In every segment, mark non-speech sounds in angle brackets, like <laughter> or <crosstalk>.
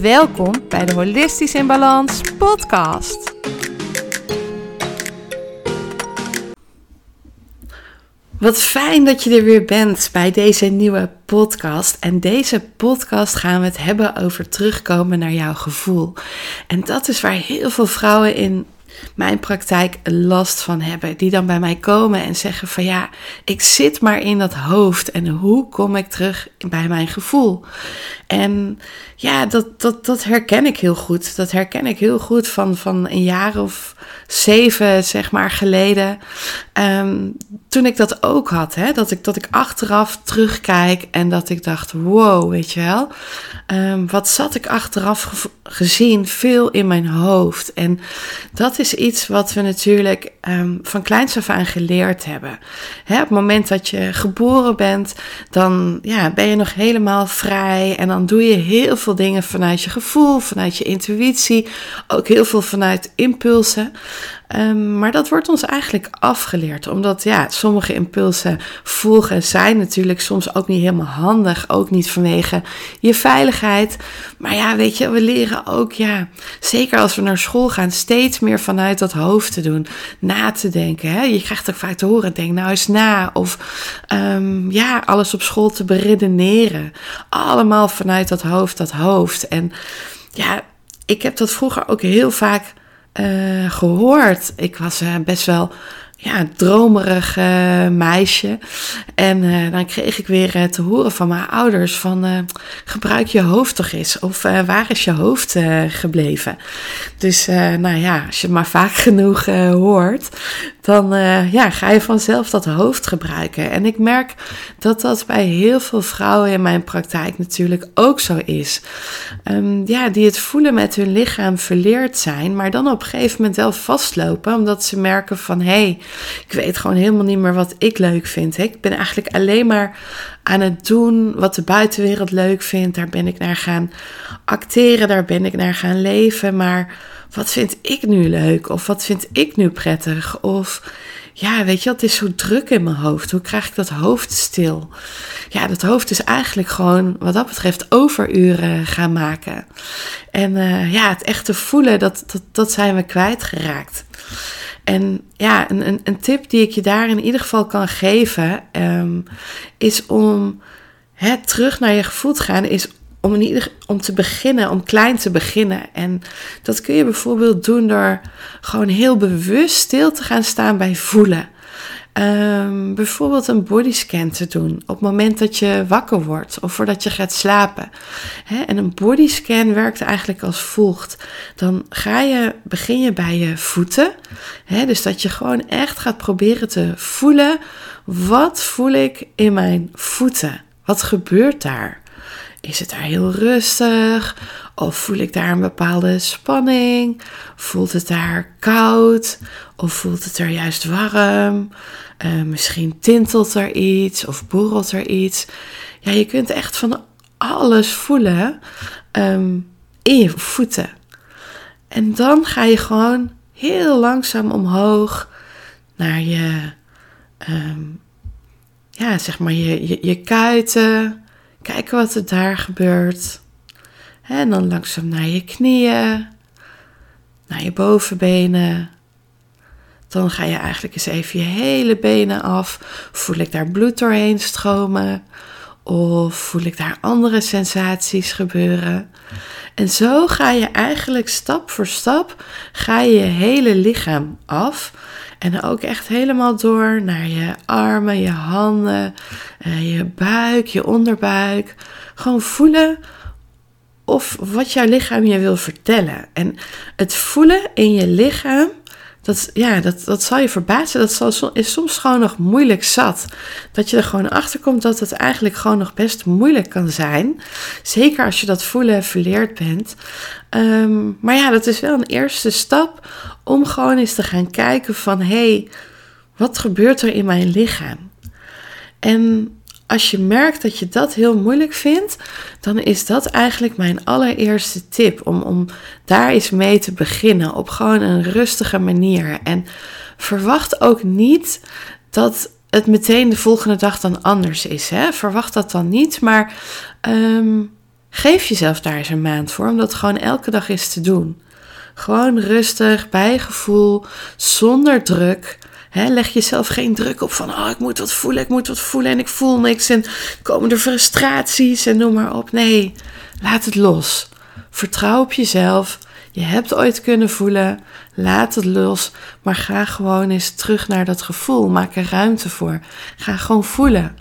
Welkom bij de Holistisch in Balans podcast. Wat fijn dat je er weer bent bij deze nieuwe podcast. En deze podcast gaan we het hebben over terugkomen naar jouw gevoel. En dat is waar heel veel vrouwen in mijn praktijk last van hebben. Die dan bij mij komen en zeggen van ja, ik zit maar in dat hoofd. En hoe kom ik terug bij mijn gevoel? En ja, dat, dat, dat herken ik heel goed. Dat herken ik heel goed van, van een jaar of zeven, zeg maar, geleden. Ehm, toen ik dat ook had. Hè? Dat, ik, dat ik achteraf terugkijk en dat ik dacht, wow, weet je wel. Um, wat zat ik achteraf gezien veel in mijn hoofd. En dat is iets wat we natuurlijk um, van kleins af aan geleerd hebben. Hè, op het moment dat je geboren bent, dan ja, ben je nog helemaal vrij. En dan doe je heel veel dingen vanuit je gevoel, vanuit je intuïtie. Ook heel veel vanuit impulsen. Um, maar dat wordt ons eigenlijk afgeleerd, omdat ja, sommige impulsen volgen zijn natuurlijk soms ook niet helemaal handig, ook niet vanwege je veiligheid. Maar ja, weet je, we leren ook, ja, zeker als we naar school gaan, steeds meer vanuit dat hoofd te doen, na te denken. Hè? Je krijgt ook vaak te horen, denk nou eens na, of um, ja, alles op school te beredeneren. Allemaal vanuit dat hoofd, dat hoofd. En ja, ik heb dat vroeger ook heel vaak uh, gehoord. Ik was uh, best wel ja, dromerig meisje. En uh, dan kreeg ik weer uh, te horen van mijn ouders van gebruik je hoofd toch eens. Of waar is je hoofd gebleven? Dus nou ja, als je maar <laughs> vaak genoeg hoort, dan ja, ga je vanzelf dat hoofd gebruiken. En ik merk dat dat bij heel veel vrouwen in mijn praktijk natuurlijk ook zo is. Um, ja, die het voelen met hun lichaam verleerd zijn, maar dan op een gegeven moment wel vastlopen, omdat ze merken van hey, ik weet gewoon helemaal niet meer wat ik leuk vind. Ik ben eigenlijk alleen maar aan het doen wat de buitenwereld leuk vindt. Daar ben ik naar gaan acteren, daar ben ik naar gaan leven. Maar wat vind ik nu leuk? Of wat vind ik nu prettig? Of ja, weet je, het is zo druk in mijn hoofd. Hoe krijg ik dat hoofd stil? Ja, dat hoofd is eigenlijk gewoon, wat dat betreft, overuren gaan maken. En uh, ja, het echte voelen, dat, dat, dat zijn we kwijtgeraakt. En ja, een, een, een, tip die ik je daar in ieder geval kan geven, um, is om terug naar je gevoel te gaan, is om, in ieder, om te beginnen, om klein te beginnen. En dat kun je bijvoorbeeld doen door gewoon heel bewust stil te gaan staan bij voelen. Um, bijvoorbeeld een bodyscan te doen op het moment dat je wakker wordt of voordat je gaat slapen. En een bodyscan werkt eigenlijk als volgt. Dan ga je, begin je bij je voeten. Dus dat je gewoon echt gaat proberen te voelen. Wat voel ik in mijn voeten? Wat gebeurt daar? Is het daar heel rustig? Of voel ik daar een bepaalde spanning? Voelt het daar koud? Of voelt het er juist warm? Uh, misschien tintelt er iets of borrelt er iets. Ja, je kunt echt van alles voelen um, in je voeten. En dan ga je gewoon heel langzaam omhoog naar je, um, ja, zeg maar je, je, je kuiten Kijken wat er daar gebeurt. En dan langzaam naar je knieën, naar je bovenbenen. Dan ga je eigenlijk eens even je hele benen af. Voel ik daar bloed doorheen stromen? Of voel ik daar andere sensaties gebeuren? En zo ga je eigenlijk stap voor stap ga je, je hele lichaam af. En ook echt helemaal door naar je armen, je handen, eh, je buik, je onderbuik. Gewoon voelen of wat jouw lichaam je wil vertellen. En het voelen in je lichaam, dat, ja, dat, dat zal je verbazen. Dat is soms gewoon nog moeilijk zat. Dat je er gewoon achter komt dat het eigenlijk gewoon nog best moeilijk kan zijn. Zeker als je dat voelen verleerd bent. Ehm, maar ja, dat is wel een eerste stap om gewoon eens te gaan kijken van... hé, hey, wat gebeurt er in mijn lichaam? En als je merkt dat je dat heel moeilijk vindt, dan is dat eigenlijk mijn allereerste tip. Om, om daar eens mee te beginnen op gewoon een rustige manier. En verwacht ook niet dat het meteen de volgende dag dan anders is. Hè? Verwacht dat dan niet, maar um, geef jezelf daar eens een maand voor om dat gewoon elke dag eens te doen. Gewoon rustig, bij gevoel, zonder druk leg jezelf geen druk op van, oh, ik moet wat voelen, ik moet wat voelen en ik voel niks en komen er frustraties en noem maar op. Nee, laat het los. Vertrouw op jezelf. Je hebt ooit kunnen voelen. Laat het los. Maar ga gewoon eens terug naar dat gevoel. Maak er ruimte voor. Ga gewoon voelen.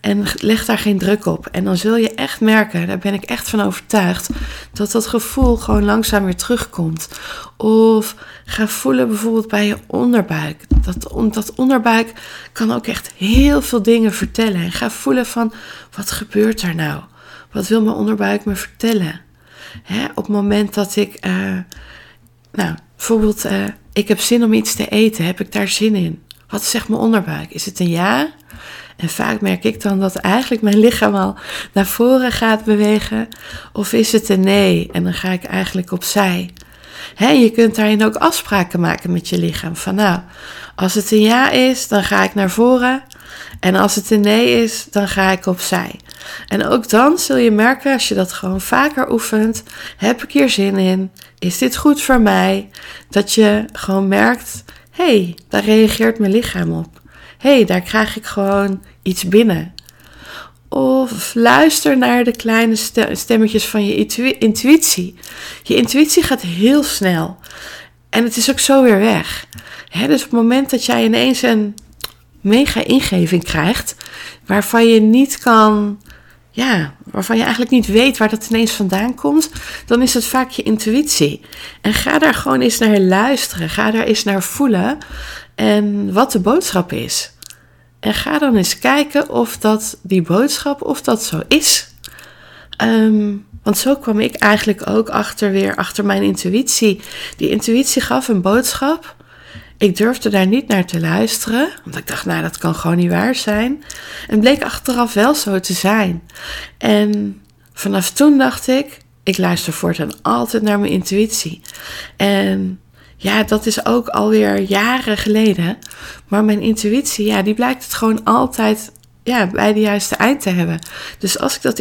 En leg daar geen druk op. En dan zul je echt merken, daar ben ik echt van overtuigd, dat dat gevoel gewoon langzaam weer terugkomt. Of ga voelen bijvoorbeeld bij je onderbuik. Dat, dat onderbuik kan ook echt heel veel dingen vertellen. En ga voelen van, wat gebeurt er nou? Wat wil mijn onderbuik me vertellen? Hè, op het moment dat ik, uh, nou, bijvoorbeeld, uh, ik heb zin om iets te eten, heb ik daar zin in? Wat zegt mijn onderbuik? Is het een ja? En vaak merk ik dan dat eigenlijk mijn lichaam al naar voren gaat bewegen. Of is het een nee? En dan ga ik eigenlijk opzij. He, je kunt daarin ook afspraken maken met je lichaam. Van nou, als het een ja is, dan ga ik naar voren. En als het een nee is, dan ga ik opzij. En ook dan zul je merken, als je dat gewoon vaker oefent, heb ik hier zin in? Is dit goed voor mij? Dat je gewoon merkt, hé, hey, daar reageert mijn lichaam op hey, daar krijg ik gewoon iets binnen. Of luister naar de kleine stemmetjes van je intuïtie. Je intuïtie gaat heel snel. En het is ook zo weer weg. dus op het moment dat jij ineens een mega ingeving krijgt, waarvan je niet kan, ja, waarvan je eigenlijk niet weet waar dat ineens vandaan komt, dan is het vaak je intuïtie. En ga daar gewoon eens naar luisteren. Ga daar eens naar voelen en wat de boodschap is. En ga dan eens kijken of dat die boodschap, of dat zo is. Ehm, want zo kwam ik eigenlijk ook achter weer, achter mijn intuïtie. Die intuïtie gaf een boodschap. Ik durfde daar niet naar te luisteren, want ik dacht, nou, dat kan gewoon niet waar zijn. En bleek achteraf wel zo te zijn. En vanaf toen dacht ik, ik luister voortaan altijd naar mijn intuïtie. En ja, dat is ook alweer jaren geleden. Maar mijn intuïtie, ja, die blijkt het gewoon altijd ja, bij de juiste eind te hebben. Dus als ik dat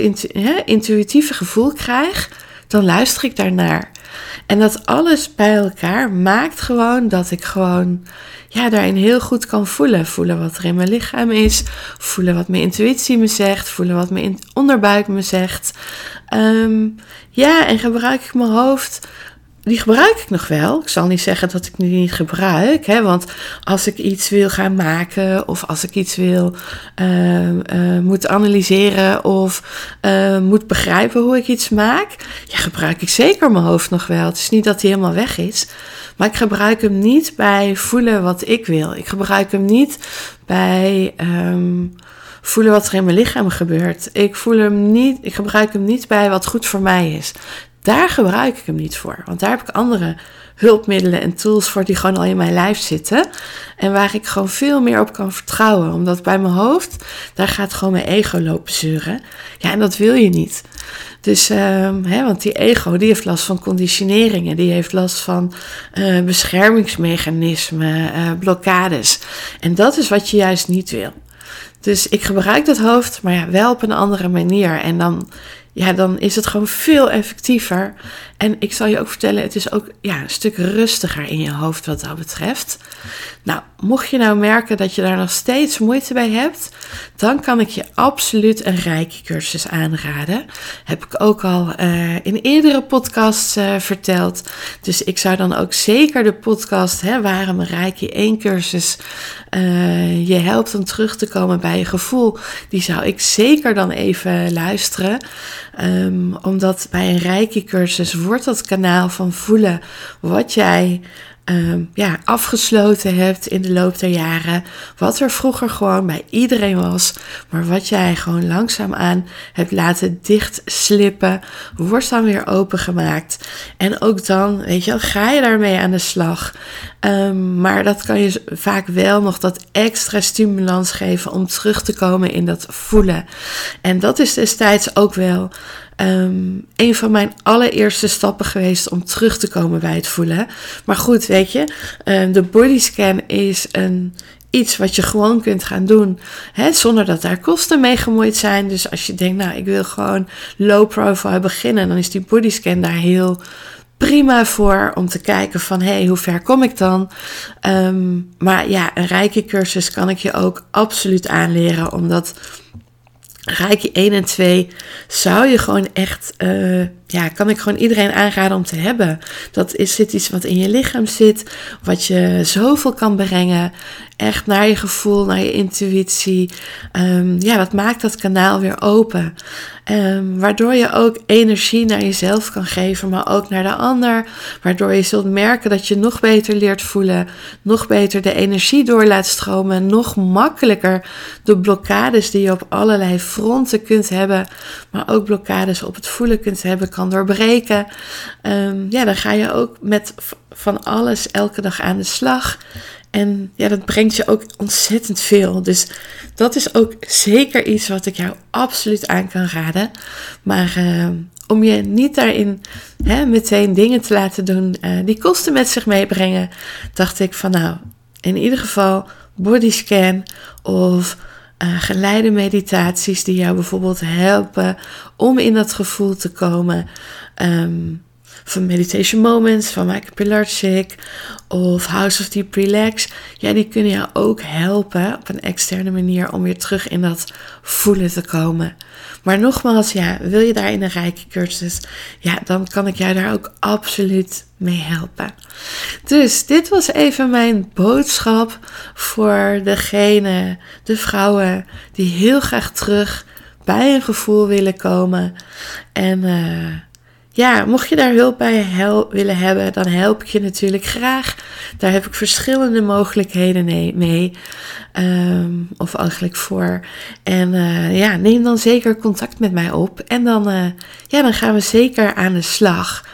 intuïtieve gevoel krijg, dan luister ik daarnaar. En dat alles bij elkaar maakt gewoon dat ik gewoon ja, daarin heel goed kan voelen. Voelen wat er in mijn lichaam is. Voelen wat mijn intuïtie me zegt. Voelen wat mijn onderbuik me zegt. Ehm, ja, en gebruik ik mijn hoofd die gebruik ik nog wel. Ik zal niet zeggen dat ik die niet gebruik. Hè, want als ik iets wil gaan maken of als ik iets wil uh, uh, moet analyseren of uh, moet begrijpen hoe ik iets maak, ja, gebruik ik zeker mijn hoofd nog wel. Het is niet dat hij helemaal weg is. Maar ik gebruik hem niet bij voelen wat ik wil. Ik gebruik hem niet bij um, voelen wat er in mijn lichaam gebeurt. Ik voel hem niet, ik gebruik hem niet bij wat goed voor mij is. Daar gebruik ik hem niet voor. Want daar heb ik andere hulpmiddelen en tools voor die gewoon al in mijn lijf zitten. En waar ik gewoon veel meer op kan vertrouwen. Omdat bij mijn hoofd, daar gaat gewoon mijn ego lopen zeuren. Ja, en dat wil je niet. Dus, um, hè, want die ego, die heeft last van conditioneringen. Die heeft last van uh, beschermingsmechanismen, uh, blokkades. En dat is wat je juist niet wil. Dus ik gebruik dat hoofd, maar ja, wel op een andere manier. En dan ja, dan is het gewoon veel effectiever. En ik zal je ook vertellen, het is ook ja, een stuk rustiger in je hoofd wat dat betreft. Nou, mocht je nou merken dat je daar nog steeds moeite bij hebt, dan kan ik je absoluut een Reiki-cursus aanraden. Heb ik ook al uh, in eerdere podcasts uh, verteld. Dus ik zou dan ook zeker de podcast, hè, waarom een Reiki 1 cursus uh, je helpt om terug te komen bij je gevoel, die zou ik zeker dan even luisteren. Um, omdat bij een Reiki-cursus wordt dat kanaal van voelen wat jij ehm, ja, afgesloten hebt in de loop der jaren. Wat er vroeger gewoon bij iedereen was, maar wat jij gewoon langzaamaan hebt laten dichtslippen, wordt dan weer opengemaakt. En ook dan, weet je, ga je daarmee aan de slag. Ehm, maar dat kan je vaak wel nog dat extra stimulans geven om terug te komen in dat voelen. En dat is destijds ook wel um, een van mijn allereerste stappen geweest om terug te komen bij het voelen. Maar goed, weet je, um, de bodyscan is een, iets wat je gewoon kunt gaan doen. Hè, zonder dat daar kosten mee gemoeid zijn. Dus als je denkt, nou, ik wil gewoon low profile beginnen, dan is die bodyscan daar heel prima voor om te kijken van hé, hey, hoe ver kom ik dan? Um, maar ja, een rijke cursus kan ik je ook absoluut aanleren, omdat Rijke 1 en 2 zou je gewoon echt, uh, ja, kan ik gewoon iedereen aanraden om te hebben. Dat is zit iets wat in je lichaam zit, wat je zoveel kan brengen. Echt naar je gevoel, naar je intuïtie. Um, ja, dat maakt dat kanaal weer open. Um, waardoor je ook energie naar jezelf kan geven, maar ook naar de ander. Waardoor je zult merken dat je nog beter leert voelen, nog beter de energie door laat stromen, nog makkelijker de blokkades die je op allerlei fronten kunt hebben, maar ook blokkades op het voelen kunt hebben, kan doorbreken. Um, ja, dan ga je ook met van alles elke dag aan de slag. En ja, dat brengt je ook ontzettend veel. Dus dat is ook zeker iets wat ik jou absoluut aan kan raden. Maar uh, om je niet daarin hè, meteen dingen te laten doen uh, die kosten met zich meebrengen, dacht ik van nou, in ieder geval bodyscan of uh, geleide meditaties die jou bijvoorbeeld helpen om in dat gevoel te komen. Um, van Meditation Moments van Michael Pilarczyk of House of Deep Relax. Ja, die kunnen jou ook helpen op een externe manier om weer terug in dat voelen te komen. Maar nogmaals, ja, wil je daar in een rijke cursus? Ja, dan kan ik jou daar ook absoluut mee helpen. Dus dit was even mijn boodschap voor degene, de vrouwen die heel graag terug bij een gevoel willen komen. En uh, ja, mocht je daar hulp bij willen hebben, dan help ik je natuurlijk graag. Daar heb ik verschillende mogelijkheden mee. Um, of eigenlijk voor. En uh, ja, neem dan zeker contact met mij op. En dan, uh, ja, dan gaan we zeker aan de slag.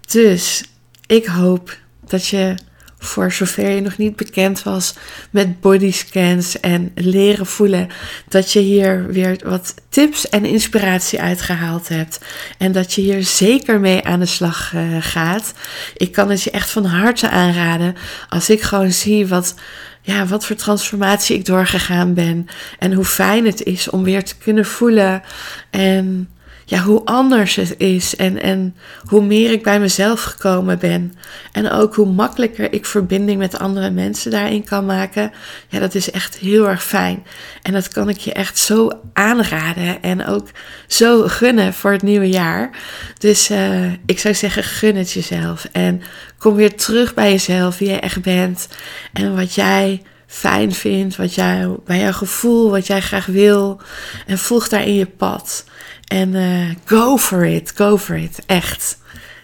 Dus ik hoop dat je voor zover je nog niet bekend was met bodyscans en leren voelen, dat je hier weer wat tips en inspiratie uitgehaald hebt. En dat je hier zeker mee aan de slag uh, gaat. Ik kan het je echt van harte aanraden als ik gewoon zie wat ja, wat voor transformatie ik doorgegaan ben. En hoe fijn het is om weer te kunnen voelen. En ja, hoe anders het is en, en hoe meer ik bij mezelf gekomen ben. En ook hoe makkelijker ik verbinding met andere mensen daarin kan maken. Ja, dat is echt heel erg fijn. En dat kan ik je echt zo aanraden en ook zo gunnen voor het nieuwe jaar. Dus uh, ik zou zeggen, gun het jezelf. En kom weer terug bij jezelf, wie jij echt bent. En wat jij fijn vindt, wat jij, bij jouw gevoel, wat jij graag wil. En volg daarin je pad. En uh, go for it, go for it, echt.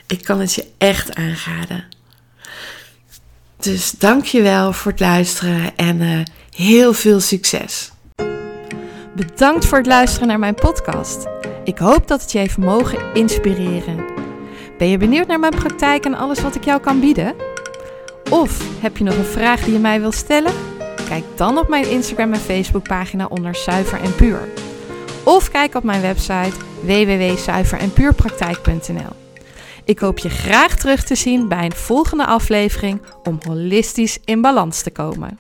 Ik kan het je echt aanraden. Dus dank je wel voor het luisteren en uh, heel veel succes. Bedankt voor het luisteren naar mijn podcast. Ik hoop dat het je heeft mogen inspireren. Ben je benieuwd naar mijn praktijk en alles wat ik jou kan bieden? Of heb je nog een vraag die je mij wil stellen? Kijk dan op mijn Instagram en Facebook pagina onder Zuiver en Puur. Of kijk op mijn website www.zuiverenpuurpraktijk.nl. Ik hoop je graag terug te zien bij een volgende aflevering om holistisch in balans te komen.